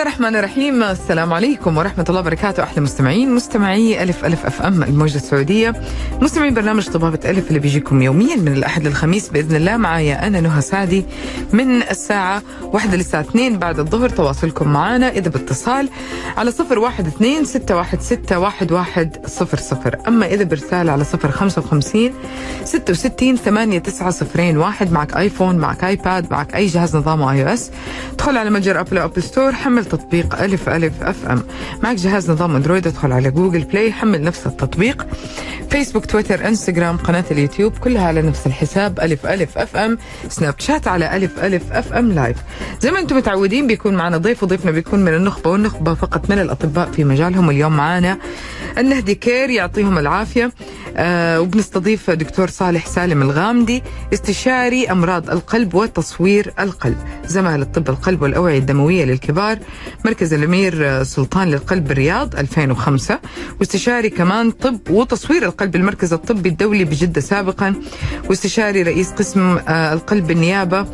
الله الرحمن الرحيم. السلام عليكم ورحمة الله وبركاته. أحلى مستمعين مستمعي ألف ألف FM الموجة السعودية. مستمعين برنامج طبابة ألف اللي بيجيكم يوميا من الأحد للخميس بإذن الله. معايا أنا نهى سعدي من الساعة واحدة للساعة اثنين بعد الظهر. تواصلكم معنا إذا باتصال على صفر واحد اثنين ستة واحد ستة واحد واحد صفر صفر. أما إذا برسالة على صفر خمسة وخمسين ستة وستين ثمانية تسعة صفرين واحد. معك آيفون معك آيباد معك أي جهاز نظامه iOS. ادخل على متجر أبل أو Apple Store حمل تطبيق ألف ألف FM معك جهاز نظام أندرويد ادخل على جوجل بلاي حمل نفس التطبيق. فيسبوك تويتر إنستغرام قناة اليوتيوب كلها على نفس الحساب ألف ألف FM سناب شات على ألف ألف FM Live. زي ما أنتم متعودين بيكون معنا ضيف وضيفنا بيكون من النخبة والنخبة فقط من الأطباء في مجالهم. اليوم معنا النهدي كير يعطيهم العافية. آه وبنستضيف دكتور صالح سالم الغامدي استشاري أمراض القلب وتصوير القلب. زمالة طب القلب والأوعية الدموية للكبار. مركز الأمير سلطان للقلب بالرياض 2005 واستشاري كمان طب وتصوير القلب المركز الطبي الدولي بجدة سابقا واستشاري رئيس قسم آه القلب بالنيابة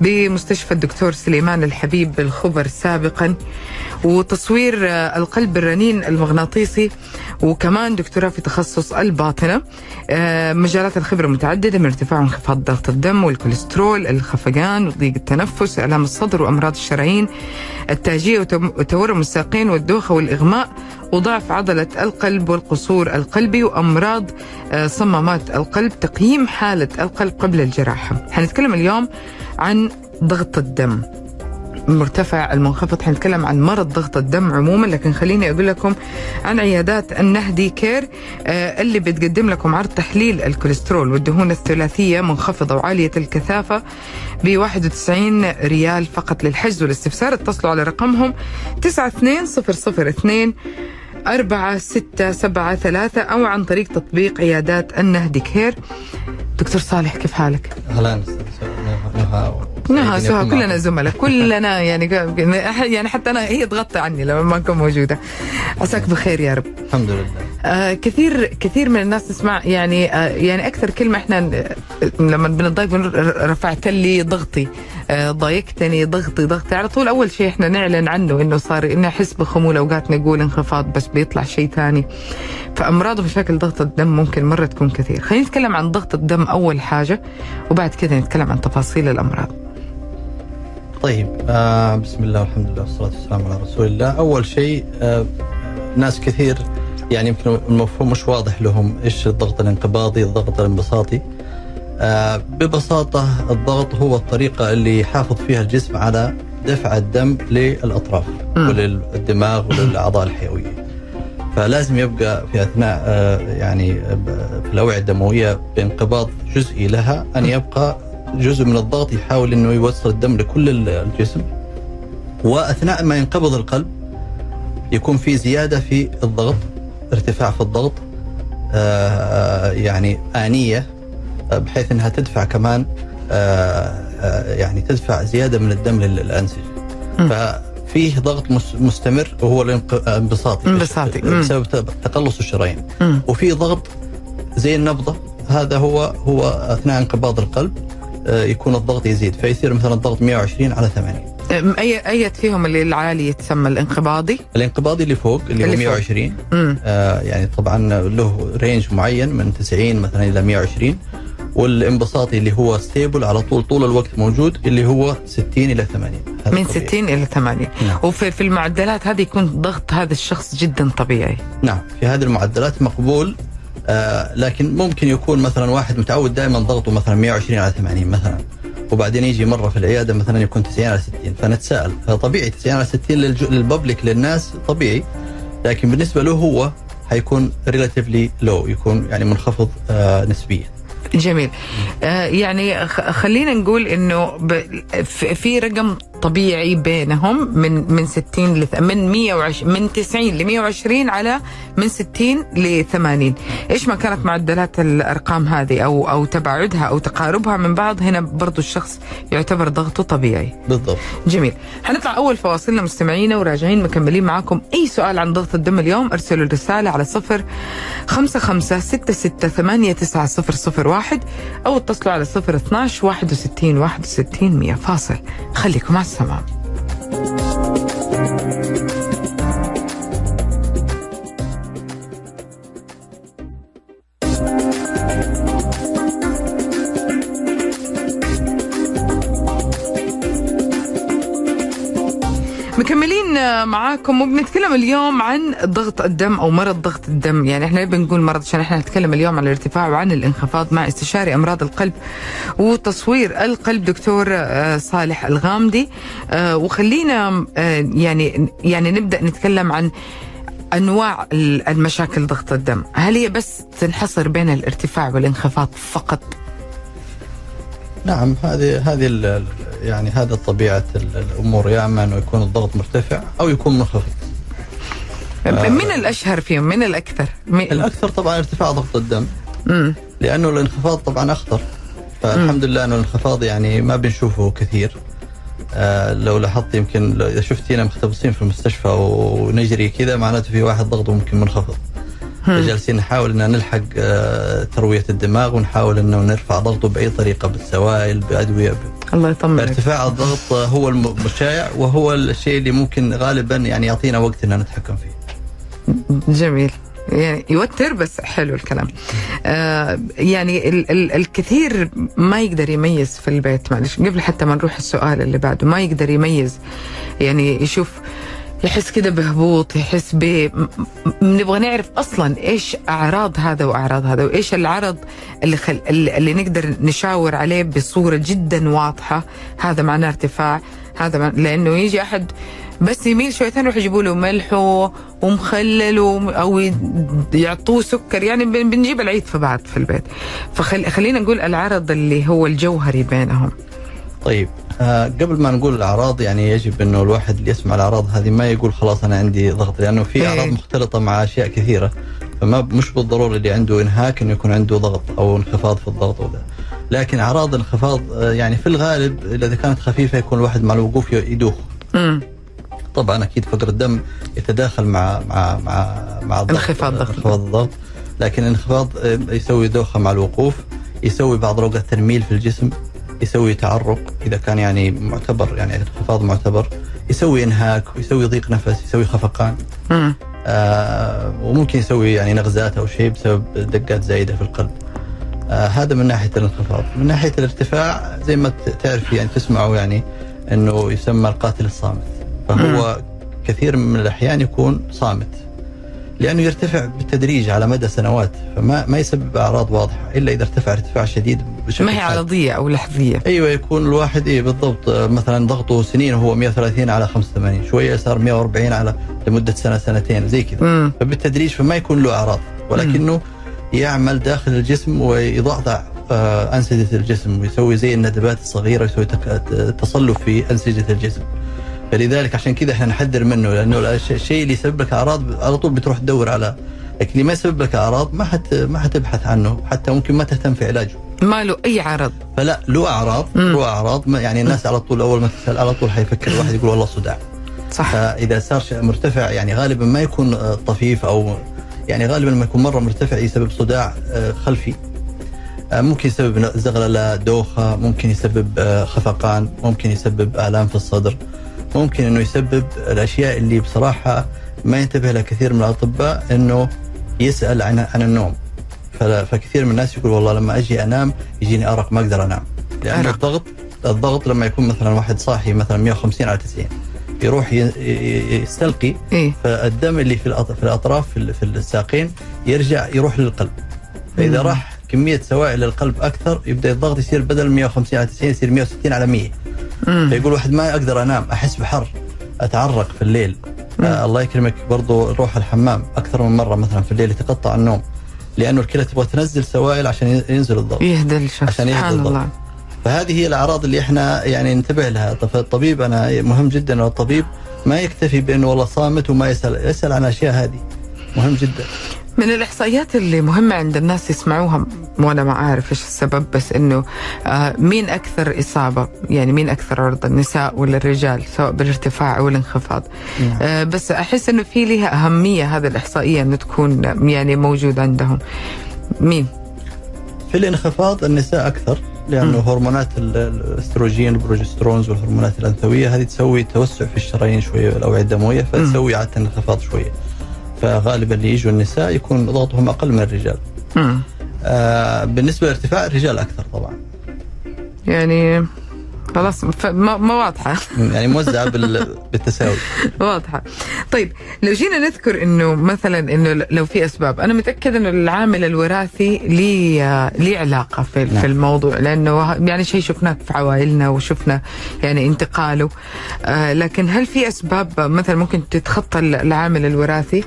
بمستشفى الدكتور سليمان الحبيب بالخبر سابقا وتصوير آه، القلب الرنين المغناطيسي وكمان دكتوراه في تخصص الباطنة. آه، مجالات الخبرة متعددة من ارتفاع وانخفاض ضغط الدم والكوليسترول الخفقان وضيق التنفس آلام الصدر وأمراض الشرايين. التاجية وتورم الساقين والدوخة والإغماء وضعف عضلة القلب والقصور القلبي وأمراض آه، صمامات القلب تقييم حالة القلب قبل الجراحة. حنتكلم اليوم عن ضغط الدم. المرتفع المنخفض حنتكلم عن مرض ضغط الدم عموما لكن خليني أقول لكم عن عيادات النهدي كير آه، اللي بتقدم لكم عرض تحليل الكوليسترول والدهون الثلاثية منخفضة وعالية الكثافة ب 91 ريال فقط للحجز والاستفسار اتصلوا على رقمهم 92002 أربعة ستة سبعة ثلاثة أو عن طريق تطبيق عيادات النهدي كير. دكتور صالح كيف حالك؟ أستاذ نهى سهى كلنا. زملاء. كلنا يعني يعني حتى أنا هي تغطي عني لما ما اكون موجودة. عساك بخير يا رب. الحمد لله. آه كثير كثير من الناس تسمع يعني آه يعني أكثر كلمة إحنا ن- لما ر- رفعت لي ضغطي آه ضايقتني ضغطي ضغطي. على طول أول شيء إحنا نعلن عنه إنه صار إنه احس بخمول أوقات نقول انخفاض بس بيطلع شيء ثاني. فامراض ومشاكل ضغط الدم ممكن مرة تكون كثير. خلينا نتكلم عن ضغط الدم أول حاجة وبعد كذا نتكلم عن تفاصيل الأمراض. طيب آه بسم الله والحمد لله والصلاة والسلام على رسول الله. أول شيء آه ناس كثير يعني يمكن المفهوم مش واضح لهم إيش الضغط الانقباضي الضغط الانبساطي. آه ببساطة الضغط هو الطريقة اللي يحافظ فيها الجسم على دفع الدم للأطراف مم. وللدماغ وللأعضاء الحيوية. فلازم يبقى في أثناء آه، يعني في الأوعية الدموية بانقباض جزئي لها أن يبقى جزء من الضغط يحاول إنه يوصل الدم لكل ال- الجسم. وأثناء ما ينقبض القلب يكون في زيادة في الضغط ارتفاع في الضغط آه، يعني آنية آه، بحيث إنها تدفع كمان آه، آه، يعني تدفع زيادة من الدم للأنسجة. مم. ففيه ضغط مس- مستمر وهو الانبساطي انبساطي. بسبب تقلص الشرايين. وفي ضغط زي النبضه هذا هو هو أثناء انقباض القلب آه، يكون الضغط يزيد. فيصير مثلا الضغط 120 على 80 أم- أي اي فيهم اللي العالي يتسمى الانقباضي؟ الانقباضي اللي فوق اللي, اللي هو فوق. 120 امم آه يعني طبعا له range معين من 90 مثلا إلى 120 والانبساطي اللي هو stable على طول طول الوقت موجود اللي هو 60 إلى 80 هذا من طبيعي. 60 إلى 80 نعم. وفي في المعدلات هذه يكون ضغط هذا الشخص جدا طبيعي. نعم في هذه المعدلات مقبول آه لكن ممكن يكون مثلا واحد متعود دائما ضغطه مثلا 120 على 80 مثلا. وبعدين يجي مرة في العيادة مثلا يكون 90 على 60 فنتساءل. فطبيعي 90 على 60 للج- للببليك للناس طبيعي. لكن بالنسبة له هو حيكون ريلاتيفلي لو يكون يعني منخفض آه نسبيا. جميل. آه يعني خلينا نقول إنه في رقم طبيعي بينهم من من 60 ل من 120 من 90 ل 120 على من 60 ل 80 إيش ما كانت معدلات الأرقام هذه أو أو تباعدها أو تقاربها من بعض؟ هنا برضو الشخص يعتبر ضغطه طبيعي. بالضبط. جميل. حنطلع أول فواصلنا مستمعينا وراجعين مكملين معاكم. أي سؤال عن ضغط الدم اليوم أرسلوا الرسالة على صفر خمسة خمسة ستة ستة ثمانية تسعة صفر صفر واحد أو اتصلوا على صفر اثناش واحد وستين واحد وستين مية فاصل. خليكم على السماء مكملين معاكم وبنتكلم اليوم عن ضغط الدم أو مرض ضغط الدم. يعني إحنا بنقول مرض؟ عشان إحنا نتكلم اليوم عن الارتفاع وعن الانخفاض مع استشاري أمراض القلب وتصوير القلب دكتور آه، صالح الغامدي. آه، وخلينا آه، يعني يعني نبدأ نتكلم عن أنواع المشاكل ضغط الدم. هل هي بس تنحصر بين الارتفاع والانخفاض فقط؟ نعم هذه هذه يعني هذا طبيعة ال- الأمور يا اما انه يكون الضغط مرتفع أو يكون منخفض. من الأشهر فيهم من الأكثر مين- الأكثر طبعا ارتفاع ضغط الدم مم. لأنه الانخفاض طبعا أخطر. فالحمد لله أنه الانخفاض يعني ما بنشوفه كثير. آه لو لاحظت يمكن اذا شفتينا مختبصين في المستشفى ونجري كذا معناته في واحد ضغطه ممكن منخفض. جالسين نحاول ان نلحق آه تروية الدماغ ونحاول إنه نرفع ضغطه بأي طريقة بالسوائل بأدوية ب... الله يطمنك. ارتفاع الضغط هو الم- الشائع وهو الشيء اللي ممكن غالبا يعني يعطينا وقت ان نتحكم فيه. جميل. يعني يوتر بس حلو الكلام. آه يعني ال ال الكثير ما يقدر يميز في البيت معلش قبل حتى ما نروح السؤال اللي بعده ما يقدر يميز يعني يشوف يحس كده بهبوط يحس ب نبغى نعرف أصلا إيش أعراض هذا وأعراض هذا وإيش العرض اللي خل... اللي نقدر نشاور عليه بصورة جدا واضحة. هذا معناه ارتفاع هذا معناه لأنه يجي أحد بس يميل شويتين يروح يجيبوا له ملح ومخلل وم- أو يعطوه سكر. يعني بن- بنجيب العيد في بعض في البيت. فخلينا نقول العرض اللي هو الجوهري بينهم. طيب. آه قبل ما نقول الأعراض يعني يجب إنه الواحد اللي يسمع الأعراض هذه ما يقول خلاص أنا عندي ضغط لأنه في إيه. أعراض مختلطة مع أشياء كثيرة. فما مش بالضرورة اللي عنده إنهاك إنه يكون عنده ضغط أو انخفاض في الضغط وذا. لكن أعراض الانخفاض آه يعني في الغالب إذا كانت خفيفة يكون الواحد مع الوقوف يدوخ. امم طبعا أكيد فقر الدم يتداخل مع مع مع مع الضغط انخفاض ضغط. انخفاض الضغط. لكن الانخفاض آه، يسوي دوخة مع الوقوف يسوي بعض الاوقات تنميل في الجسم. يسوي تعرق إذا كان يعني معتبر يعني انخفاض معتبر يسوي إنهاك ويسوي ضيق نفس يسوي خفقان. آه وممكن يسوي يعني نغزات أو شيء بسبب دقات زايدة في القلب. آه هذا من ناحية الانخفاض، من ناحية الارتفاع زي ما ت- تعرفي يعني تسمعوا يعني إنه يسمى القاتل الصامت، فهو كثير من الأحيان يكون صامت. لأنه يرتفع بالتدريج على مدى سنوات فما ما يسبب أعراض واضحة إلا إذا ارتفع ارتفاع شديد بشكل ما هي حاد. عرضية أو لحظية؟ أيوه يكون الواحد إيه بالضبط آه، مثلا ضغطه سنين وهو 130 على 85 شوية صار 140 على لمدة سنة سنتين زي كذا. فبالتدريج فما يكون له أعراض ولكنه يعمل داخل الجسم ويضعضع آه، أنسجة الجسم ويسوي زي الندبات الصغيرة ويسوي تك- تصلب في أنسجة الجسم. فلذلك عشان كذا إحنا نحذر منه لأنه الش- الشيء اللي يسبب لك أعراض على طول بتروح تدور على لكن اللي ما يسبب لك أعراض ما حت ما حتبحث عنه حتى ممكن ما تهتم في علاجه. ما له أي عرض فلا له أعراض. له أعراض. يعني الناس على طول أول ما تسأل على طول حيفكر الواحد يقول والله صداع. صح. فإذا صار مرتفع يعني غالبا ما يكون طفيف أو يعني غالبا لما يكون مرة مرتفع يسبب صداع آه، خلفي. آه، ممكن يسبب زغللة دوخة ممكن يسبب آه، خفقان ممكن يسبب آلام في الصدر. ممكن إنه يسبب الأشياء اللي بصراحة ما ينتبه لها كثير من الأطباء إنه يسأل عن عن النوم. فكثير من الناس يقول والله لما أجي أنام يجيني أرق ما أقدر أنام. لأن. الضغط الضغط لما يكون مثلا واحد صاحي مثلا 150 على 90 يروح يستلقي. إيه. فالدم اللي في في الأطراف في ال- في الساقين يرجع يروح للقلب. فإذا مم. راح كمية سوائل للقلب أكثر يبدأ الضغط يصير بدل 150 على 90 يصير 160 على 100 امم فيقول واحد ما أقدر أنام أحس بحر أتعرق في الليل. آه الله يكرمك برضو روح الحمام أكثر من مرة مثلا في الليل يتقطع النوم لأنه الكلى تبغى تنزل سوائل عشان ينزل الضغط يهدى الشخص. عشان يهدى الضغط. الله. فهذه هي الأعراض اللي إحنا يعني ننتبه لها. فالطبيب أنا مهم جدا انه الطبيب ما يكتفي بأنه والله صامت وما يسأل يسأل عن الأشياء هذه. مهم جدا. من الإحصائيات اللي مهمة عند الناس يسمعوها وأنا ما أعرف إيش السبب بس إنه آه مين أكثر إصابة؟ يعني مين أكثر عرضة النساء ولا الرجال؟ سواء بالارتفاع أو الانخفاض. نعم. آه بس أحس إنه في لها أهمية هذه الإحصائية إنه تكون يعني موجودة عندهم. مين؟ في الانخفاض النساء أكثر لأنه هرمونات ال- الأستروجين البروجسترونز والهرمونات الأنثوية هذه تسوي توسع في الشرايين شوية والاوعيه الدمويه فتسوي عادة انخفاض شوية. فغالبا اللي يجوا النساء يكون ضغطهم أقل من الرجال. آه بالنسبة للارتفاع الرجال أكثر طبعا يعني خلاص ما, ما واضحة. يعني موزعة بال- بالتساوي واضحة. طيب لو جينا نذكر إنه مثلا إنه لو في أسباب. أنا متأكد إنه العامل الوراثي ليه ليه علاقة في, نعم. في الموضوع لأنه يعني شيء شفناه في عوائلنا وشفنا يعني انتقاله. آه لكن هل في أسباب مثلا ممكن تتخطى العامل الوراثي؟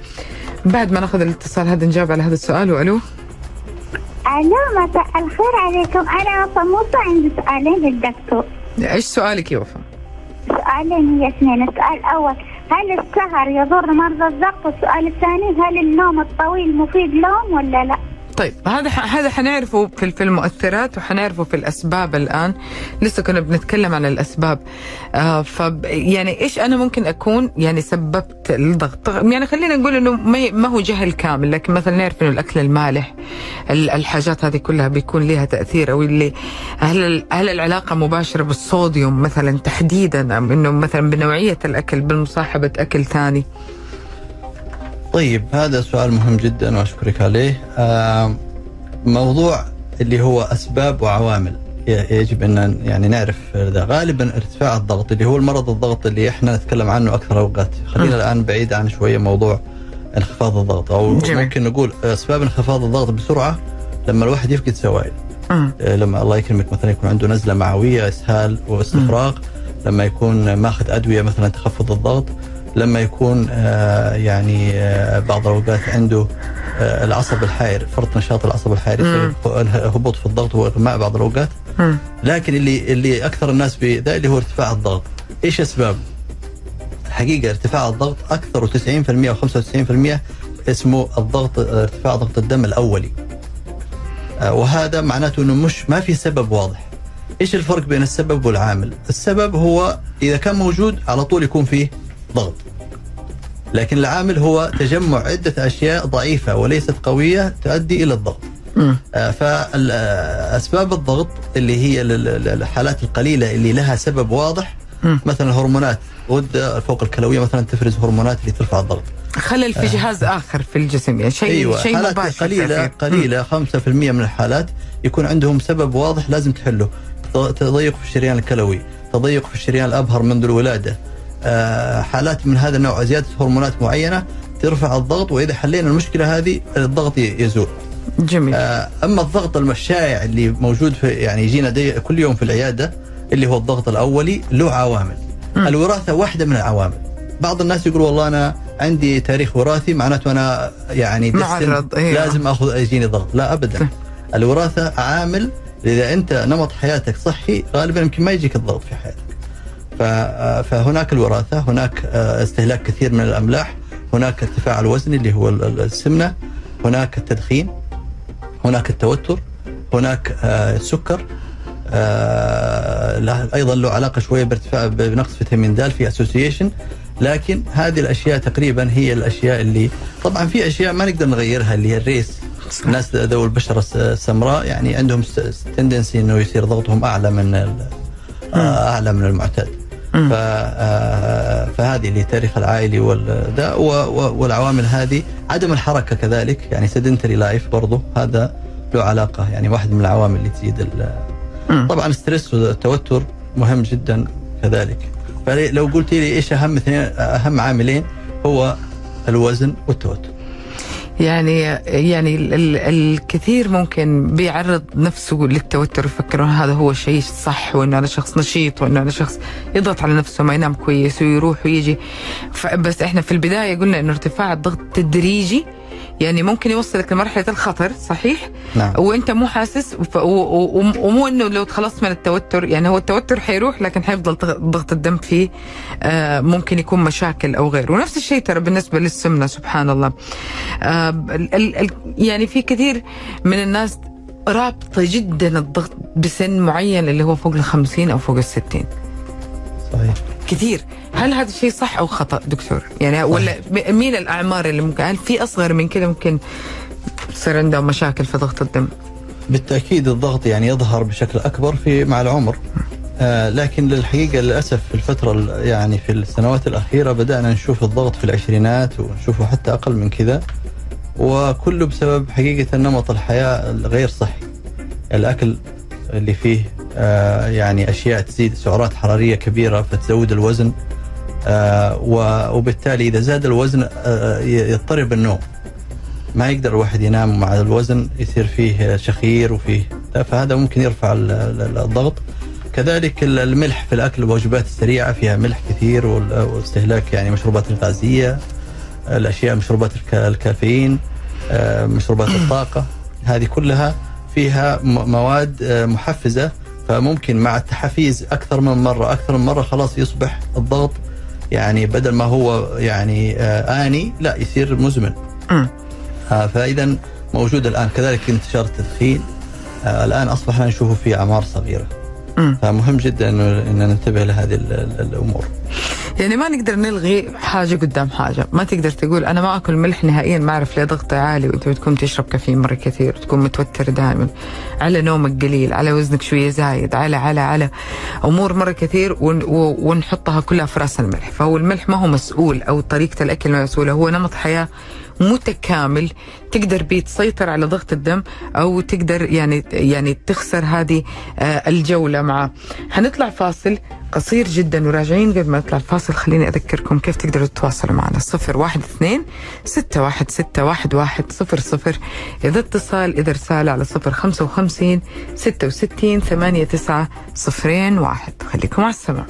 بعد ما ناخذ الاتصال هذا نجاوب على هذا السؤال وألو؟ ألو مساء الخير عليكم. أنا وفا عندي سؤالين للدكتور. إيش سؤالك يا وفاء؟ سؤالين هي اثنين. السؤال الأول هل السهر يضر مرضى الضغط والسؤال الثاني هل النوم الطويل مفيد لهم ولا لا؟ طيب هذا هذا حنعرفه في في المؤثرات وحنعرفه في الأسباب الآن. لسه كنا بنتكلم عن الأسباب. آه ف يعني إيش أنا ممكن أكون؟ يعني سببت الضغط. يعني خلينا نقول إنه ما هو جهل كامل لكن مثلا نعرف إنه الأكل المالح ال- الحاجات هذه كلها بيكون لها تأثير أو اللي هل هل العلاقة مباشرة بالصوديوم مثلا تحديدا إنه مثلا بنوعية الأكل بمصاحبة أكل ثاني؟ طيب هذا سؤال مهم جدا وأشكرك عليه. موضوع اللي هو أسباب وعوامل. يجب أن يعني نعرف ذا غالبا ارتفاع الضغط اللي هو المرض الضغط اللي إحنا نتكلم عنه أكثر أوقات. خلينا الآن بعيد عن شوية موضوع انخفاض الضغط. أو جميل. ممكن نقول أسباب انخفاض الضغط بسرعة لما الواحد يفقد سوائل. آه، لما الله يكرمك مثلا يكون عنده نزلة معوية إسهال واستفراغ لما يكون ماخذ أدوية مثلا تخفض الضغط. لما يكون آه، يعني آه، بعض الأوقات عنده آه، العصب الحائر فرط نشاط العصب الحائر يسبب هبوط في الضغط وإغماء بعض الأوقات. لكن اللي اللي أكثر الناس بذا اللي هو ارتفاع الضغط. إيش اسبابه؟ حقيقة ارتفاع الضغط أكثر 90% أو 95% اسمه الضغط ارتفاع ضغط الدم الأولي. وهذا معناته إنه مش ما في سبب واضح. إيش الفرق بين السبب والعامل؟ السبب هو إذا كان موجود على طول يكون فيه ضغط. لكن العامل هو تجمع عدة أشياء ضعيفة وليست قوية تؤدي إلى الضغط مم. فاسباب الضغط اللي هي ال- ال- الحالات القليلة اللي لها سبب واضح. مثلا الهرمونات غده فوق الكلوية مثلا تفرز هرمونات اللي ترفع الضغط خلل في جهاز آخر في الجسم يعني شيء أيوه شيء حالات مباشر قليله تأثير. قليلة 5% من الحالات يكون عندهم سبب واضح لازم تحله تضيق في الشريان الكلوي تضيق في الشريان الأبهر منذ الولادة آه، حالات من هذا النوع زيادة هرمونات معينة ترفع الضغط وإذا حلينا المشكلة هذه الضغط يزول. جميل. آه، أما الضغط الشائع اللي موجود في يعني يجينا كل يوم في العيادة اللي هو الضغط الأولي له عوامل. مم. الوراثة واحدة من العوامل. بعض الناس يقول والله أنا عندي تاريخ وراثي معناته أنا يعني معرض، أيوة. لازم آخذ يجيني ضغط. لا ابدا. الوراثة عامل إذا أنت نمط حياتك صحي غالبا يمكن ما يجيك الضغط في حياتك. آه، فهناك الوراثة هناك آه، استهلاك كثير من الأملاح هناك ارتفاع الوزن اللي هو ال- ال- السمنة هناك التدخين هناك التوتر هناك آه، السكر آه، له- أيضا له علاقة شوية بارتفاع بنقص فيتامين د في association لكن هذه الأشياء تقريبا هي الأشياء اللي طبعا في أشياء ما نقدر نغيرها اللي هي ال race. الناس ذوي البشرة الس- السمراء يعني عندهم tendency إنه يصير ضغطهم أعلى من آه، أعلى من المعتاد. آه، فهذه اللي التاريخ العائلي والعوامل هذه. عدم الحركة كذلك يعني sedentary life برضه هذا له علاقة يعني واحد من العوامل اللي تزيد. طبعا ال stress والتوتر مهم جدا كذلك. فلو قلت لي إيش أهم اثنين أهم عاملين؟ هو الوزن والتوتر. يعني يعني ال- ال- الكثير ممكن بيعرض نفسه للتوتر يفكر هذا هو الشيء الصح وإنه أنا شخص نشيط وإنه أنا شخص يضغط على نفسه ما ينام كويس ويروح ويجي. بس إحنا في البداية قلنا إنه ارتفاع الضغط تدريجي يعني ممكن يوصلك لمرحلة الخطر صحيح؟ نعم. وانت مو حاسس ومو انه لو تخلصت من التوتر يعني هو التوتر حيروح لكن حيفضل ضغ- ضغط الدم فيه آه، ممكن يكون مشاكل أو غيره. ونفس الشيء ترى بالنسبة للسمنة سبحان الله. آه، ال- ال- يعني في كثير من الناس رابطة جدا الضغط بسن معين اللي هو فوق ال 50 أو فوق ال 60 صحيح. كثير. هل هذا الشيء صح أو خطأ؟ دكتور يعني ولا مين الأعمار اللي ممكن؟ هل في أصغر من كده ممكن يصير عندهم مشاكل في ضغط الدم؟ بالتأكيد الضغط يعني يظهر بشكل أكبر في مع العمر. آه لكن للحقيقة للأسف في الفترة ال- يعني في السنوات الأخيرة بدأنا نشوف الضغط في العشرينات ونشوفه حتى أقل من كذا. وكله بسبب حقيقة نمط الحياة الغير صحي. الأكل اللي فيه آه يعني أشياء تزيد سعرات حرارية كبيرة فتزود الوزن. وبالتالي إذا زاد الوزن آه ي- يضطرب النوم. ما يقدر الواحد ينام مع الوزن يصير فيه شخير وفيه فهذا ممكن يرفع ال- ال- الضغط. كذلك ال- الملح في الأكل الوجبات السريعة فيها ملح كثير واستهلاك يعني مشروبات الغازية الأشياء مشروبات الك- الكافيين آه، مشروبات الطاقة. هذه كلها فيها مواد آه، محفزة. فممكن مع التحفيز أكثر من مرة أكثر من مرة خلاص يصبح الضغط يعني بدل ما هو يعني آه، آني لا يصير مزمن. آه، فاذا موجود الآن كذلك انتشار التدخين آه، الآن اصبحنا نشوفه في أعمار صغيرة. فمهم جدا انه إن ننتبه لهذه ال- ال- الأمور. يعني ما نقدر نلغي حاجة قدام حاجة. ما تقدر تقول أنا ما أكل ملح نهائيا ما أعرف ليه ضغطي عالي وأنت بتكون تشرب كافيين مرة كثير تكون متوتر دائما. على نومك قليل على وزنك شوية زايد على على على أمور مرة كثير ون ونحطها كلها في رأس الملح. فهو الملح ما هو مسؤول أو طريقة الأكل ما مسؤوله هو نمط حياة متكامل. تقدر بيه تسيطر على ضغط الدم أو تقدر يعني يعني تخسر هذه آه، الجولة معه. حنطلع فاصل قصير جدا وراجعين قبل ما نطلع الفاصل. خليني أذكركم كيف تقدروا تتواصلوا معنا. صفر واحد اثنين ستة واحد ستة واحد واحد صفر صفر. إذا اتصال إذا رسالة على صفر خمسة وخمسين ستة وستين ثمانية تسعة صفرين واحد. خليكم على السماء.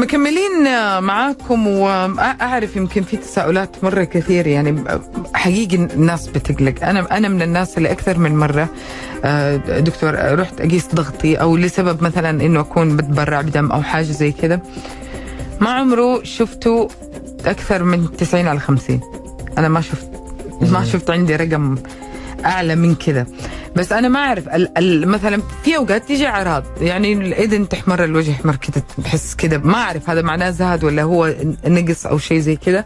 مكملين معاكم وأعرف يمكن في تساؤلات مرة كثير يعني حقيقي الناس بتقلق. أنا أنا من الناس اللي أكثر من مرة آه، دكتور رحت أقيس ضغطي أو لسبب مثلا إنه أكون بتبرع بدم أو حاجة زي كذا. ما عمره شفته أكثر من 90 على 50 أنا ما شفت ما شفت عندي رقم أعلى من كذا. بس أنا ما أعرف مثلا في أوقات تيجي أعراض يعني الإذن تحمر الوجه يحمر كذا بحس كذا ما أعرف هذا معناه زاد ولا هو نقص أو شيء زي كذا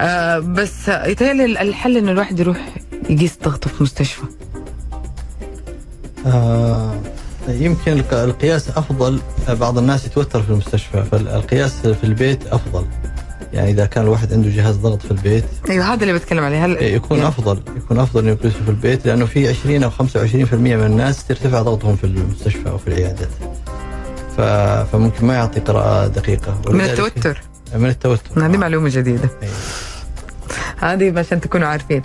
آه بس يتهيألي الحل إنه الواحد يروح يقيس ضغطه في مستشفى. آه يمكن الق- القياس أفضل بعض الناس يتوتر في المستشفى فالقياس في البيت أفضل. يعني إذا كان الواحد عنده جهاز ضغط في البيت أيوه هذا اللي بتكلم عليه. هل يكون يعني أفضل يكون أفضل إنه يقيسه في البيت لأنه في 20 أو 25% من الناس ترتفع ضغطهم في المستشفى أو في العيادات ف... فممكن ما يعطي قراءة دقيقة. من التوتر. من التوتر. هذه معلومة جديدة. أيوة. هذه عشان تكونوا عارفين.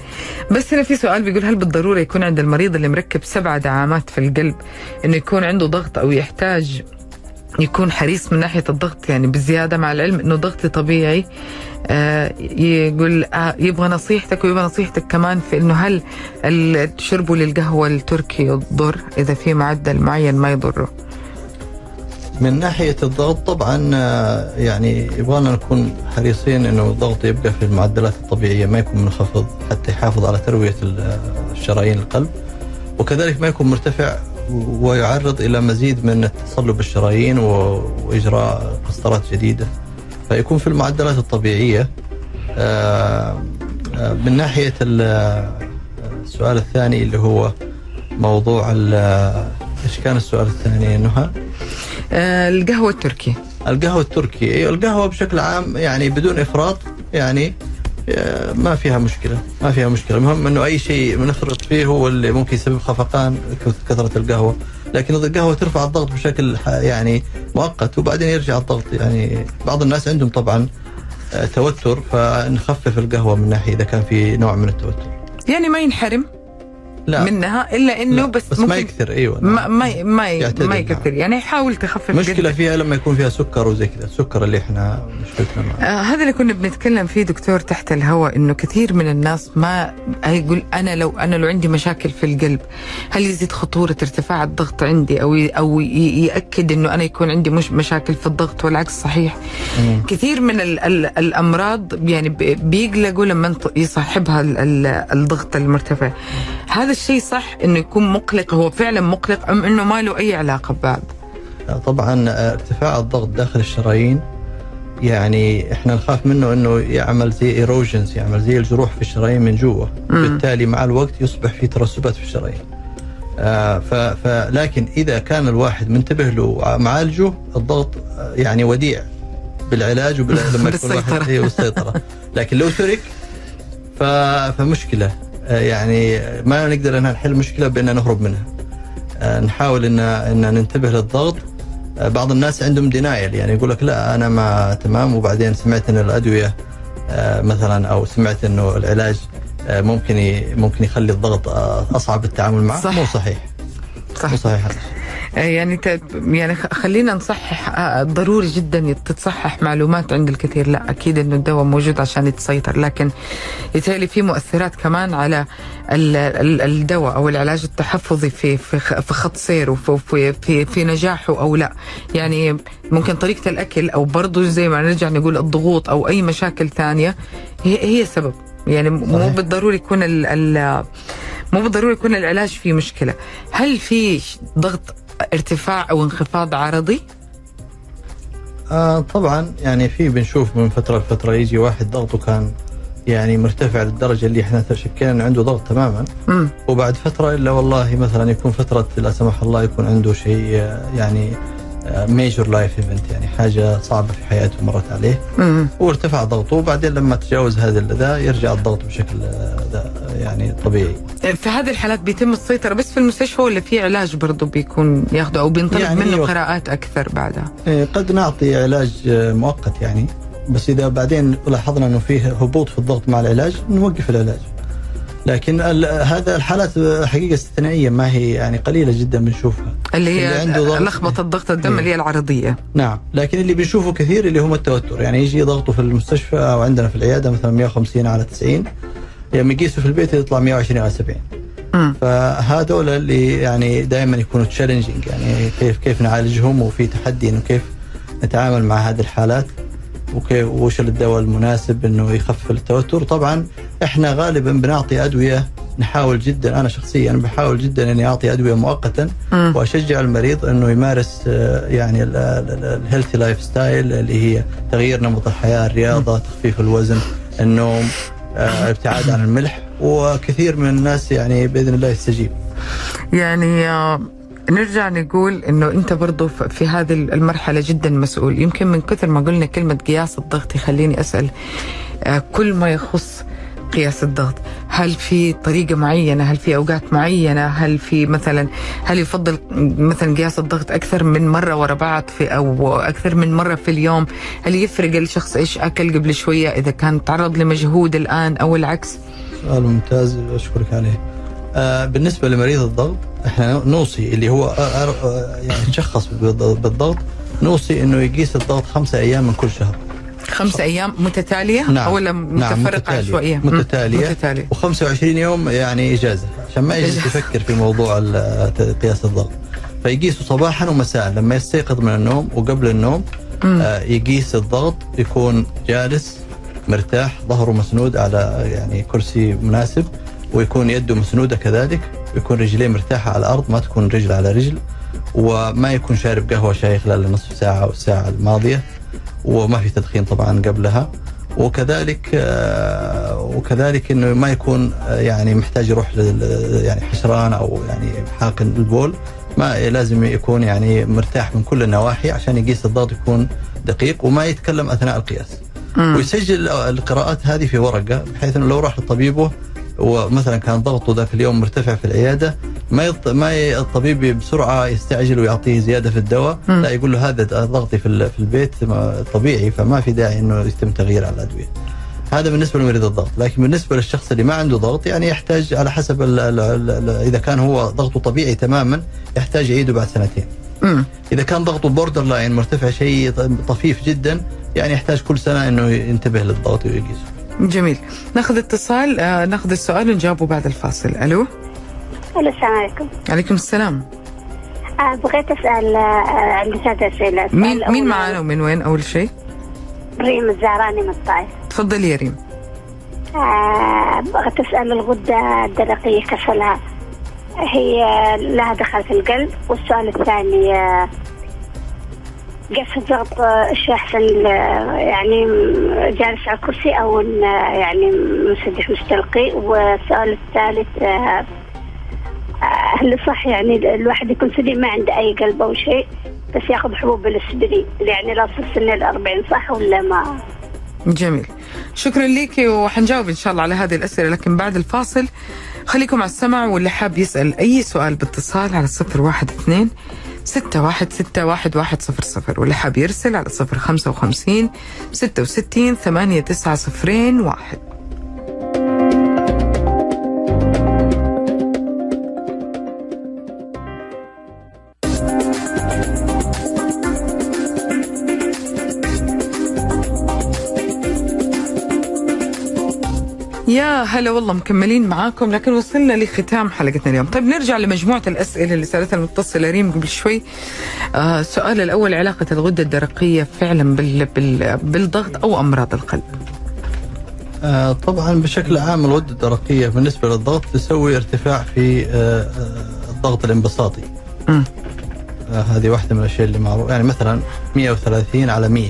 بس هنا في سؤال بيقول هل بالضرورة يكون عند المريض اللي مركب سبع دعامات في القلب إنه يكون عنده ضغط أو يحتاج يكون حريص من ناحية الضغط يعني بزيادة مع العلم إنه ضغطي طبيعي. آه يقول آه يبغى نصيحتك ويبغى نصيحتك كمان في إنه هل شربه للقهوة التركي يضر؟ إذا في معدل معين ما يضره. من ناحية الضغط طبعا آه، يعني يبغانا نكون حريصين إنه الضغط يبقى في المعدلات الطبيعية ما يكون منخفض حتى يحافظ على تروية ال- آه، الشرايين القلب. وكذلك ما يكون مرتفع ويعرض إلى مزيد من تصلب الشرايين وإجراء قسطرات جديدة. فيكون في المعدلات الطبيعية. آه، آه، من آه، السؤال الثاني اللي هو موضوع إيش كان السؤال الثاني نهى؟ آه القهوة التركي. القهوة التركي. أيوة القهوة بشكل عام يعني بدون إفراط يعني ما فيها مشكلة ما فيها مشكلة. المهم أنه أي شيء بنفرط فيه هو اللي ممكن يسبب خفقان كث- كثرة القهوة. لكن القهوة ترفع الضغط بشكل يعني مؤقت وبعدين يرجع الضغط يعني بعض الناس عندهم طبعا آه، توتر فنخفف القهوة من ناحية إذا كان في نوع من التوتر. يعني ما ينحرم؟ لا. منها إلا إنه لا، بس, بس ممكن ما يكثر أيوه ما ما ما, يعتدل ما معه. يكثر يعني حاول تخفف مشكلة قدر. فيها لما يكون فيها سكر وزي كذا السكر اللي إحنا مشكلتنا معه آه هذا اللي كنا بنتكلم فيه دكتور تحت الهواء إنه كثير من الناس ما يقول أنا لو أنا لو عندي مشاكل في القلب هل يزيد خطورة ارتفاع الضغط عندي أو أو يأكد إنه أنا يكون عندي مش مشاكل في الضغط والعكس صحيح مم. كثير من ال ال الأمراض يعني بيقلقوا لما يصاحبها ال ال الضغط المرتفع هذا الشيء صح إنه يكون مقلق هو فعلا مقلق أم إنه ما له أي علاقة ببعض؟ طبعا ارتفاع الضغط داخل الشرايين يعني إحنا نخاف منه إنه يعمل زي ايروجنز يعمل زي الجروح في الشرايين من جوا. بالتالي مع الوقت يصبح في ترسبات في الشرايين. آه ف ف لكن إذا كان الواحد منتبه له ومعالجه الضغط آه، يعني وديع بالعلاج وبال لما يكون الواحد بالسيطرة. إيه، بالسيطره لكن لو ترك. فمشكلة. آه، يعني ما نقدر أن نحل المشكلة بأن نهرب منها. آه، نحاول ان إن ننتبه للضغط. آه، بعض الناس عندهم دينايل يعني يقول لك لا أنا ما تمام وبعدين سمعت إن الأدوية آه، مثلا أو سمعت إنه العلاج آه، ممكن ممكن يخلي الضغط آه، أصعب التعامل معه. صح. مو صحيح صح. مو صحيح. هذا آه، يعني ت... يعني خ- خلينا نصحح آه، ضروري جدا تتصحح معلومات عند الكثير لا أكيد إنه الدواء موجود عشان يتسيطر لكن يتهيألي في مؤثرات كمان على ال... ال... الدواء أو العلاج التحفظي في في, خط سيره في في في, في نجاحه أو لا يعني ممكن طريقة الأكل أو برضه زي ما نرجع نقول الضغوط أو أي مشاكل ثانية هي هي سبب يعني مو. بالضروري يكون. ال... مو بالضروري يكون العلاج فيه مشكلة هل في ضغط ارتفاع أو انخفاض عرضي؟ آه طبعا يعني في بنشوف من فترة لفترة يجي واحد ضغطه كان يعني مرتفع للدرجة اللي إحنا شكينا إنه عنده ضغط تماما. امم وبعد فترة إلا والله مثلا يكون فترة لا سمح الله يكون عنده شيء آه، يعني major life event يعني حاجة صعبة في حياته مرت عليه. وارتفع ضغطه وبعدين لما تجاوز هذا ذا يرجع الضغط بشكل آه، يعني طبيعي. في هذه الحالات بيتم السيطرة بس في المستشفى ولا في علاج برضه بيكون ياخده أو بينطلب يعني منه أيوة. قراءات أكثر بعدها؟ إيه، قد نعطي علاج آه، مؤقت يعني. بس إذا بعدين لاحظنا إنه فيه هبوط في الضغط مع العلاج نوقف العلاج. لكن هذا الحالات حقيقة استثنائية ما هي يعني قليلة جدا بنشوفها. اللي اللي هي عنده ضغط. لخبطة ضغط الدم إيه. اللي هي العرضية. نعم لكن اللي بنشوفه كثير اللي هم التوتر. يعني يجي ضغطه في المستشفى أو عندنا في العيادة مثلا 150 على 90 لما يقيسه في البيت يطلع 120 على 70 امم فهذول اللي يعني دائما يكونوا challenging يعني كيف كيف نعالجهم وفي تحدي إنه كيف نتعامل مع هذه الحالات وكيف وش الدواء المناسب إنه يخفف التوتر. طبعا إحنا غالبا بنعطي أدوية نحاول جدا أنا شخصيا بحاول جدا إني أعطي أدوية مؤقتا. وأشجع المريض إنه يمارس آه، يعني ال healthy lifestyle اللي هي تغيير نمط الحياة، الرياضة، تخفيف الوزن، النوم، آه، ابتعاد عن الملح وكثير من الناس يعني بإذن الله يستجيب. يعني آه، نرجع نقول إنه أنت برضو في هذه المرحلة جدا مسؤول يمكن من كثر ما قلنا كلمة قياس الضغط يخليني أسأل آه، كل ما يخص قياس الضغط؟ هل في طريقة معينة؟ هل في أوقات معينة؟ هل في مثلا هل يفضل مثلا قياس الضغط أكثر من مرة ورا بعض في أو أكثر من مرة في اليوم؟ هل يفرق الشخص إيش أكل قبل شوية إذا كان تعرض لمجهود الآن أو العكس؟ سؤال ممتاز أشكرك عليه. آه بالنسبة لمريض الضغط إحنا نوصي اللي هو آه آه يعني تشخص بالض- بالضغط نوصي إنه يقيس الضغط خمسة أيام من كل شهر. خمسة. أيام متتالية نعم. ولا نعم متفرقة متتالية. عشوائية مم. متتالية. متتالية. و25 يوم يعني إجازة. عشان ما يجلس. يفكر في موضوع قياس الضغط فيقيسه صباحا ومساء. لما يستيقظ من النوم وقبل النوم. آه يقيس الضغط يكون جالس مرتاح ظهره مسنود على يعني كرسي مناسب ويكون يده مسنودة كذلك ويكون رجليه مرتاحة على الأرض ما تكون رجل على رجل وما يكون شارب قهوة شاي خلال نصف ساعة أو الساعة الماضية. وما في تدخين طبعا قبلها. وكذلك آه، وكذلك إنه ما يكون آه، يعني محتاج يروح يعني حشران أو يعني حاقن البول. ما لازم يكون يعني مرتاح من كل النواحي عشان يقيس الضغط يكون دقيق وما يتكلم أثناء القياس. مم. ويسجل القراءات هذه في ورقة بحيث إنه لو راح لطبيبه ومثلا كان ضغطه ذاك اليوم مرتفع في العيادة ما يط... ما ي... الطبيب بسرعة يستعجل ويعطيه زيادة في الدواء. لا يقول له هذا ضغطي في ال- في البيت ما- طبيعي فما في داعي إنه يتم تغيير على الأدوية هذا بالنسبة لمريض الضغط لكن بالنسبة للشخص اللي ما عنده ضغط يعني يحتاج على حسب ال ال ال ال إذا كان هو ضغطه طبيعي تماما يحتاج يعيده بعد سنتين. إذا كان ضغطه borderline مرتفع شيء طفيف جدا يعني يحتاج كل سنة إنه ينتبه للضغط ويقيسه جميل. ناخذ اتصال آه ناخذ السؤال ونجاوبه بعد الفاصل. ألو؟ ألو السلام عليكم. عليكم السلام. آه بغيت أسأل آه عندي ثلاث اسئله مين مين معانا ومن وين أول شيء؟ ريم الزهراني من الطائف. تفضلي يا ريم. آه بغيت أسأل الغدة الدرقية كيف لها هي لها دخل في القلب والسؤال الثاني آه، قياس الضغط إيش أحسن يعني جالس على الكرسي أو يعني مسدح مستلقي. والسؤال الثالث هل صح يعني الواحد يكون سليم ما عنده أي قلب أو شيء بس ياخذ حبوب الاسبرين يعني لا تصل سن ال 40 صح ولا ما؟ جميل. شكرا لك وحنجاوب إن شاء الله على هذه الأسئلة لكن بعد الفاصل خليكم على السمع واللي حاب يسأل أي سؤال باتصال على صفر واحد اثنين ستة واحد ستة واحد واحد صفر صفر واللي حاب يرسل على صفر خمسة وخمسين ستة وستين ثمانية تسعة صفرين واحد. يا هلا والله مكملين معاكم لكن وصلنا لختام حلقتنا اليوم طيب نرجع لمجموعة الأسئلة اللي سألتها المتصلة ريم قبل شوي آه السؤال الأول علاقة الغدة الدرقية فعلا بال بال بالضغط أو أمراض القلب آه، طبعا بشكل عام الغدة الدرقية بالنسبة للضغط تسوي ارتفاع في آه، آه، الضغط الانبساطي. آه، هذه واحدة من الأشياء اللي معروف يعني مثلا 130 على 100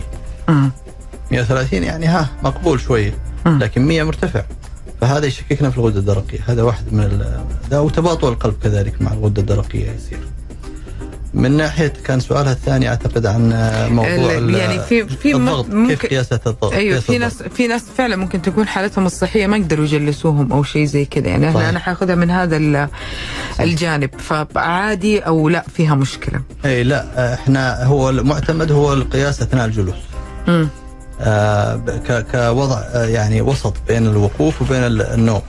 مم. 130 يعني ها مقبول شوية مم. لكن 100 مرتفع فهذا يشككنا في الغدة الدرقية. هذا واحد من ال- ده وتباطؤ القلب كذلك مع الغدة الدرقية يصير. من ناحية كان سؤالها الثاني أعتقد عن موضوع يعني في- في الضغط ممكن- كيف قياسات الضغط أيوه في. ناس في ناس فعلا ممكن تكون حالتهم الصحية ما يقدروا يجلسوهم أو شيء زي كذا. يعني صحيح. أنا حاخذها من هذا ال- الجانب. فعادي أو لا فيها مشكلة. اي لا إحنا هو المعتمد هو القياس أثناء الجلوس. امم كوضع آه، يعني وسط بين الوقوف وبين ال- النوم.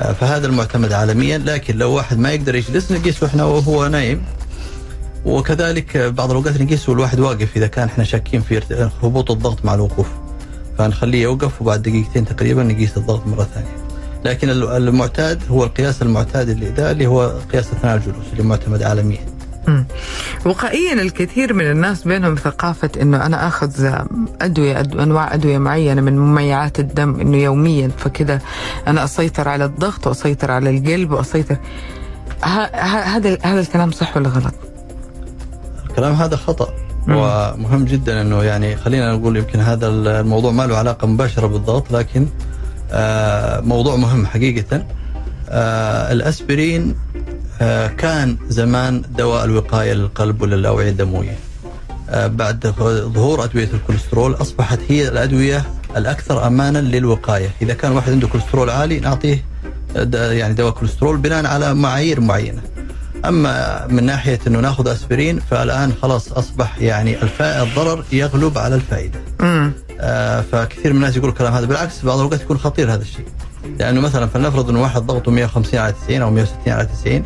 آه، فهذا المعتمد عالميا لكن لو واحد ما يقدر يجلس نقيسه إحنا وهو نايم. وكذلك آه، بعض الأوقات نقيسه الواحد واقف إذا كان إحنا شاكين في هبوط الضغط مع الوقوف. فنخليه يوقف وبعد دقيقتين تقريبا نقيس الضغط مرة ثانية. لكن ال- المعتاد هو القياس المعتاد اللي ده اللي هو قياس اثناء الجلوس اللي معتمد عالميا. مم. وقائيا الكثير من الناس بينهم ثقافة إنه أنا آخذ أدوية أدو أنواع أدوية معينة من مميعات الدم إنه يوميا فكذا أنا أسيطر على الضغط وأسيطر على القلب وأسيطر هذا هذا الكلام صح ولا غلط؟ الكلام هذا خطأ مم. ومهم جدا إنه يعني خلينا نقول يمكن هذا الموضوع ما له علاقة مباشرة بالضغط لكن آه، موضوع مهم حقيقة آه، الأسبرين كان زمان دواء الوقاية للقلب وللاوعيه الدموية؟ آه، بعد ظهور أدوية الكوليسترول أصبحت هي الأدوية الأكثر امانا للوقاية. إذا كان واحد عنده كوليسترول عالي نعطيه د- يعني دواء كوليسترول بناء على معايير معينة. أما من ناحية إنه ناخذ أسبرين فالآن خلاص أصبح يعني الضرر يغلب على الفائدة. امم آه، فكثير من الناس يقول الكلام هذا. بالعكس بعض الاوقات يكون خطير هذا الشيء. لأنه مثلا فلنفرض إنه واحد ضغطه 150 على 90 أو 160 على 90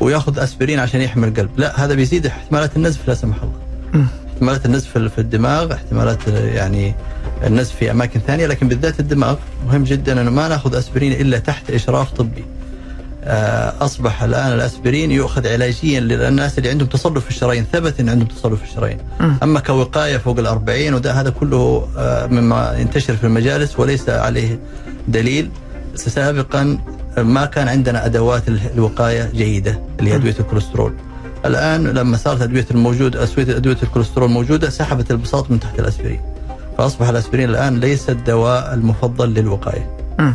وياخذ أسبرين عشان يحمي القلب. لا هذا بيزيد احتمالات النزف لا سمح الله. احتمالات النزف في- الدماغ احتمالات يعني النزف في أماكن ثانية لكن بالذات الدماغ مهم جدا إنه ما نأخذ أسبرين إلا تحت إشراف طبي. آه، أصبح الآن الأسبرين يؤخذ علاجيا للناس اللي عندهم تصلب في الشرايين ثبت إن عندهم تصلب في الشرايين. أما كوقاية فوق الأربعين وده هذا كله آه، مما ينتشر في المجالس وليس عليه دليل. سابقا ما كان عندنا أدوات الوقاية جيدة اللي هي أدوية الكوليسترول الآن لما صارت أدوية الموجود ادويه أدوية الكوليسترول موجودة سحبت البساط من تحت الاسبرين فأصبح الاسبرين الآن ليس الدواء المفضل للوقاية مم.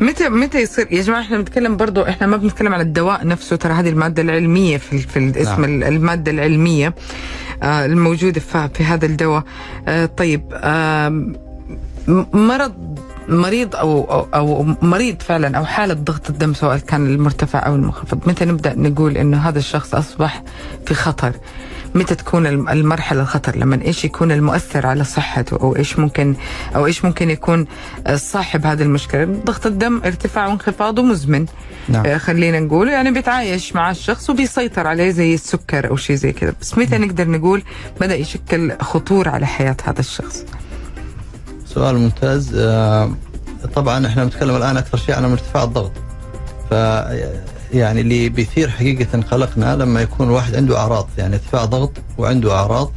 متى متى يصير يا جماعة إحنا بنتكلم برضو إحنا ما بنتكلم على الدواء نفسه ترى هذه المادة العلمية في في نعم. نعم. المادة العلمية آه الموجودة في, في هذا الدواء آه طيب آه مرض مريض أو أو, أو مريض فعلا أو حالة ضغط الدم سواء كان المرتفع أو المنخفض متى نبدأ نقول إنه هذا الشخص أصبح في خطر؟ متى تكون الم- المرحلة الخطر؟ لما إيش يكون المؤثر على صحته؟ أو إيش ممكن أو إيش ممكن يكون صاحب هذه المشكلة؟ ضغط الدم ارتفاع وانخفاضه مزمن نعم. آه، خلينا نقول يعني بيتعايش مع الشخص وبيسيطر عليه زي السكر أو شيء زي كذا. بس متى نقدر نقول بدأ يشكل خطورة على حياة هذا الشخص؟ سؤال ممتاز. آه، طبعا إحنا بنتكلم الآن أكثر شيء عن ارتفاع الضغط. ف يعني اللي بيثير حقيقة قلقنا لما يكون واحد عنده أعراض يعني ارتفاع ضغط وعنده أعراض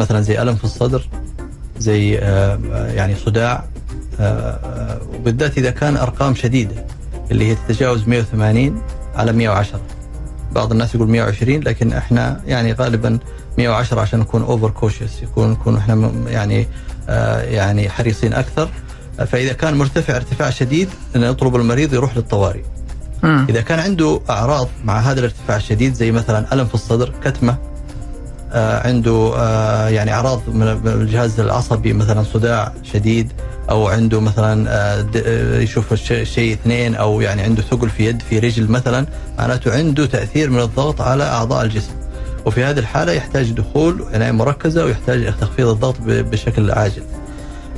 مثلا زي ألم في الصدر زي آه، يعني صداع آه، آه، وبالذات إذا كان أرقام شديدة اللي هي تتجاوز 180 على 110 بعض الناس يقول 120 لكن إحنا يعني غالبا 110 عشان نكون over cautious يكون نكون إحنا يعني آه يعني حريصين أكثر. آه، فإذا كان مرتفع ارتفاع شديد نطلب المريض يروح للطوارئ. إذا كان عنده أعراض مع هذا الارتفاع الشديد زي مثلا ألم في الصدر كتمة آه عنده آه يعني أعراض من الجهاز العصبي مثلا صداع شديد أو عنده مثلا آه آه، يشوف شيء اثنين أو يعني عنده ثقل في يد في رجل مثلا معناته عنده تأثير من الضغط على أعضاء الجسم. وفي هذه الحالة يحتاج دخول عناية مركزة ويحتاج تخفيض الضغط بشكل عاجل.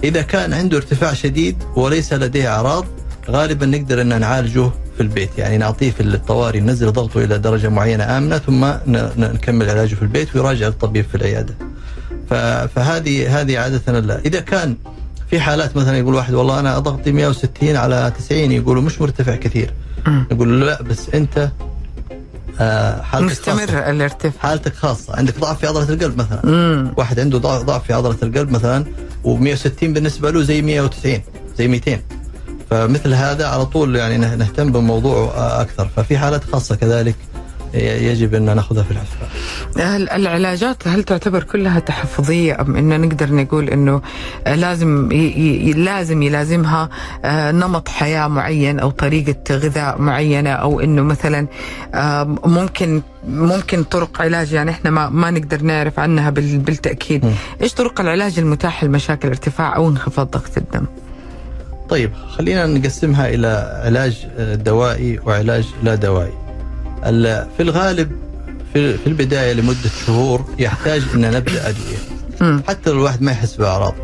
إذا كان عنده ارتفاع شديد وليس لديه أعراض غالبا نقدر أن نعالجه في البيت يعني نعطيه في الطوارئ ننزل ضغطه إلى درجة معينة آمنة ثم نكمل علاجه في البيت ويراجع الطبيب في العيادة. ف- فهذه هذه عادة لا إذا كان في حالات مثلا يقول واحد والله أنا ضغطي 160 على 90 يقولوا مش مرتفع كثير. نقول له لا بس أنت آه، حالتك خاصة. مستمر الارتفاع. حالتك خاصة. عندك ضعف في عضلة القلب مثلا. مم. واحد عنده ضع- ضعف في عضلة القلب مثلا و160 بالنسبة له زي 190 زي 200 فمثل هذا على طول يعني نه- نهتم بموضوعه أكثر. ففي حالات خاصة كذلك. يجب أن نأخذها في الحسبان هل العلاجات هل تعتبر كلها تحفظية أم إنه نقدر نقول آه، لازم لازم يلازمها آه، نمط حياة معين أو طريقة غذاء معينة أو إنه مثلا آه، ممكن ممكن طرق علاج يعني إحنا ما ما نقدر نعرف عنها بال- بالتأكيد. مم. إيش طرق العلاج المتاحة لمشاكل ارتفاع أو انخفاض ضغط الدم؟ طيب خلينا نقسمها إلى علاج آه، دوائي وعلاج لا دوائي. في الغالب في في البداية لمدة شهور يحتاج أن نبدأ أدوية. حتى لو الواحد ما يحس بأعراض.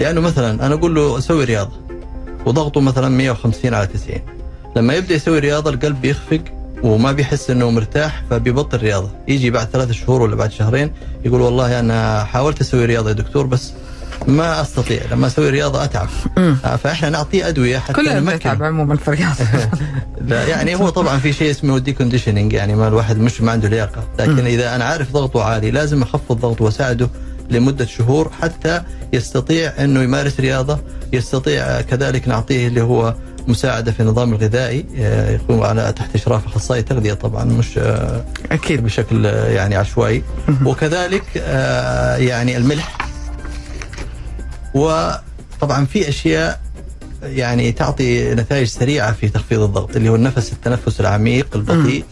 لأنه مثلا أنا أقول له سوي رياضة وضغطه مثلا 150 على 90 لما يبدأ يسوي رياضة القلب بيخفق وما بيحس إنه مرتاح فبيبطل رياضة. يجي بعد ثلاثة شهور ولا بعد شهرين يقول والله أنا حاولت أسوي رياضة يا دكتور بس ما أستطيع لما أسوي رياضة أتعب. مم. فإحنا نعطيه أدوية حتى كلنا. بنتعب عموما في الرياضة. لا يعني هو طبعا في شيء اسمه deconditioning يعني ما الواحد مش ما عنده لياقة. لكن إذا أنا عارف ضغطه عالي لازم أخفض ضغطه وأساعده لمدة شهور حتى يستطيع إنه يمارس رياضة يستطيع كذلك نعطيه اللي هو مساعدة في النظام الغذائي آه، يكون على تحت إشراف أخصائي تغذية طبعا مش آه، أكيد. بشكل آه، يعني عشوائي. وكذلك يعني الملح. وطبعا في أشياء يعني تعطي نتائج سريعة في تخفيض الضغط اللي هو النفس التنفس العميق البطيء.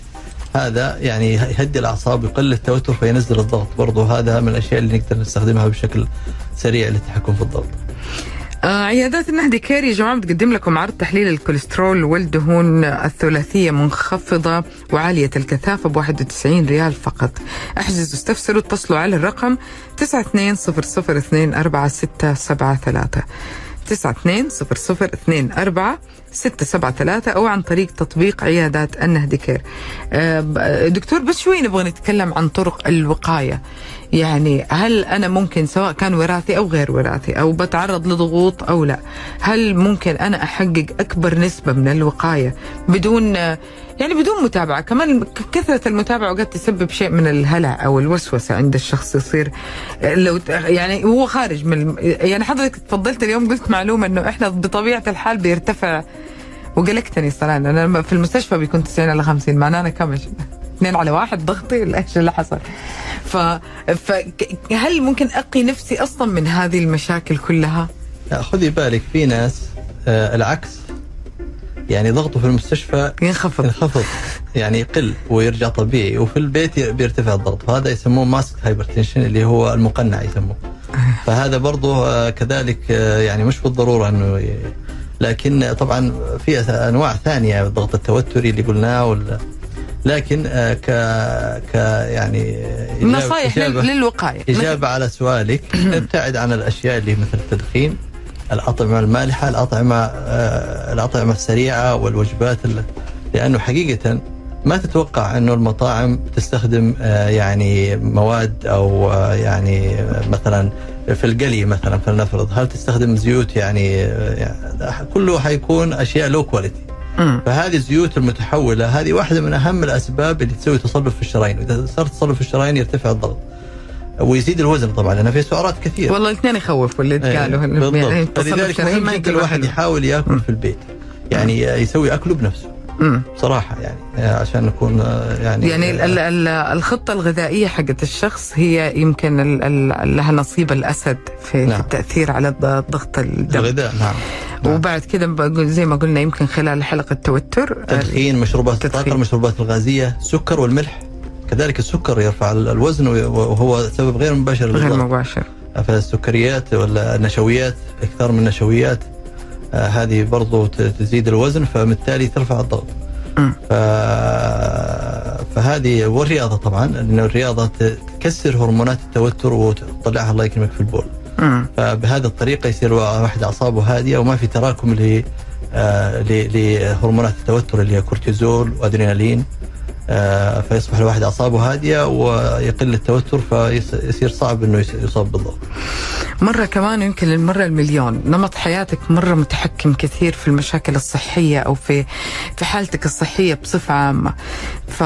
هذا يعني يهدي الأعصاب ويقلل التوتر فينزل الضغط. برضه هذا من الأشياء اللي نقدر نستخدمها بشكل سريع للتحكم في الضغط. آه عيادات النهدي كير يا جماعة بتقدم لكم عرض تحليل الكوليسترول والدهون الثلاثية منخفضة وعالية الكثافة ب 91 ريال فقط. احجزوا استفسروا اتصلوا على الرقم 9200246673 920024 673 أو عن طريق تطبيق عيادات النهدي كير. آه، دكتور بس شوي نبغى نتكلم عن طرق الوقاية. يعني هل أنا ممكن سواء كان وراثي أو غير وراثي أو بتعرض لضغوط أو لا؟ هل ممكن أنا أحقق أكبر نسبة من الوقاية بدون يعني بدون متابعة؟ كمان ك- كثرة المتابعة قد تسبب شيء من الهلع أو الوسوسة عند الشخص يصير لو يعني هو خارج من يعني حضرتك تفضلت اليوم قلت معلومة إنه إحنا بطبيعة الحال بيرتفع وقلقتني صراحة أنا لما في المستشفى بيكون 90 على 50 معناه أنا كم اثنين على واحد ضغطي ولا إيش اللي حصل؟ ف... فهل ممكن اقي نفسي أصلا من هذه المشاكل كلها؟ خذي بالك في ناس آه العكس. يعني ضغطه في المستشفى ينخفض. ينخفض. يعني يقل ويرجع طبيعي وفي البيت بيرتفع الضغط. وهذا يسموه ماسك هايبرتنشن اللي هو المقنع يسموه. فهذا برضه آه، كذلك آه، يعني مش بالضرورة إنه لكن طبعا في أنواع ثانية الضغط التوتري اللي قلناه لكن آه، ك ك يعني إجابة- نصائح للوقاية. إجابة على سؤالك. ابتعد عن الأشياء اللي مثل التدخين الأطعمة المالحة الأطعمة آه، الأطعمة السريعة والوجبات ال- لأنه حقيقة ما تتوقع أنه المطاعم تستخدم آه، يعني مواد آه، يعني آه، مثلا في القلي مثلا فلنفرض هل تستخدم زيوت؟ يعني آه، يعني كله حيكون أشياء لو كواليتي. فهذه الزيوت المتحولة هذه واحدة من أهم الأسباب اللي تسوي تصلب في الشرايين وإذا صار تصلب في الشرايين يرتفع الضغط ويزيد الوزن طبعا لأنه فيه سعرات كثير والله الاثنين يخوفوا اللي إيه، قالوا يعني بالضبط. تصلب فلذلك الشرايين مهم جدا الواحد. يحاول ياكل في البيت يعني يسوي أكله بنفسه. مم. صراحة يعني آه، عشان نكون آه، يعني يعني ال- ال- ال- الخطة الغذائية حقت الشخص هي يمكن ال- ال- لها نصيب الأسد في, في نعم. التأثير على الض- ضغط الدم الغذاء نعم نعم. وبعد بقول- زي ما قلنا يمكن خلال حلقة توتر تدخين مشروبات. الطاقة المشروبات الغازية السكر والملح كذلك السكر يرفع ال- الوزن وهو سبب غير مباشر غير مباشر فالسكريات ولا النشويات أكثر من النشويات آه هذه برضو تزيد الوزن فبالتالي ترفع الضغط. فهذه والرياضة طبعا لأنه الرياضة تكسر هرمونات التوتر وتطلعها الله يكرمك في البول. فبهذه الطريقة يصير واحد أعصابه هادية وما في تراكم ل آه، ل- لهرمونات التوتر اللي هي كورتيزول وأدرينالين آه، فيصبح الواحد أعصابه هادية ويقل التوتر فيصير صعب إنه يص- يصاب بالضغط. مرة كمان يمكن المرة المليون. نمط حياتك مرة متحكم كثير في المشاكل الصحية أو في في حالتك الصحية بصفة عامة. ف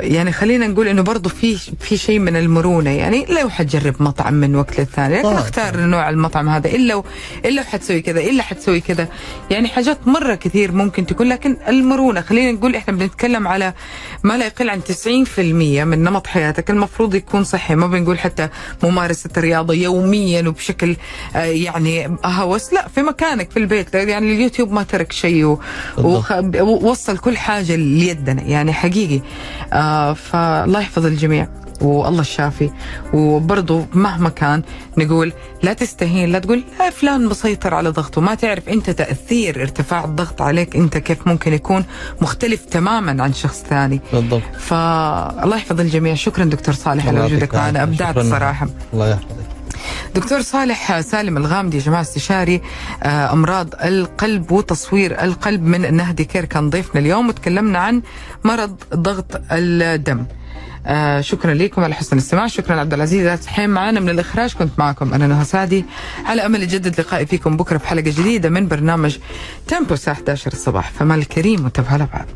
يعني خلينا نقول إنه برضو في في شيء من المرونة. يعني لو حتجرب مطعم من وقت للثاني لكن. أختار نوع المطعم هذا. إلا و... إلا حتسوي كذا إلا حتسوي كذا. يعني حاجات مرة كثير ممكن تكون لكن المرونة. خلينا نقول إحنا بنتكلم على ما لا يقل عن 90% من نمط حياتك المفروض يكون صحي. ما بنقول حتى ممارسة الرياضة يوميا وبشكل آه، يعني هوس. لا في مكانك في البيت. يعني اليوتيوب ما ترك شيء ووصل كل حاجة ليدنا. يعني حقيقي. آه فالله يحفظ الجميع. والله الشافي وبرضه مهما كان نقول لا تستهين لا تقول لا فلان مسيطر على ضغطه ما تعرف أنت تأثير ارتفاع الضغط عليك أنت كيف ممكن يكون مختلف تماما عن شخص ثاني بالضبط. فالله يحفظ الجميع شكرا دكتور صالح على وجودك معنا. أبدعت. صراحة الله يحفظك. دكتور صالح سالم الغامدي يا جماعة استشاري آه، أمراض القلب وتصوير القلب من نهدي كير كان ضيفنا اليوم وتكلمنا عن مرض ضغط الدم آه شكرا لكم على حسن الاستماع. شكرا عبد العزيز حسين معنا من الإخراج. كنت معكم أنا نهى سعدي. على أمل يتجدد لقائي فيكم بكرة في حلقة جديدة من برنامج تيمبو الساعة 11 الصباح. فمان الكريم وانتبهوا على بعض.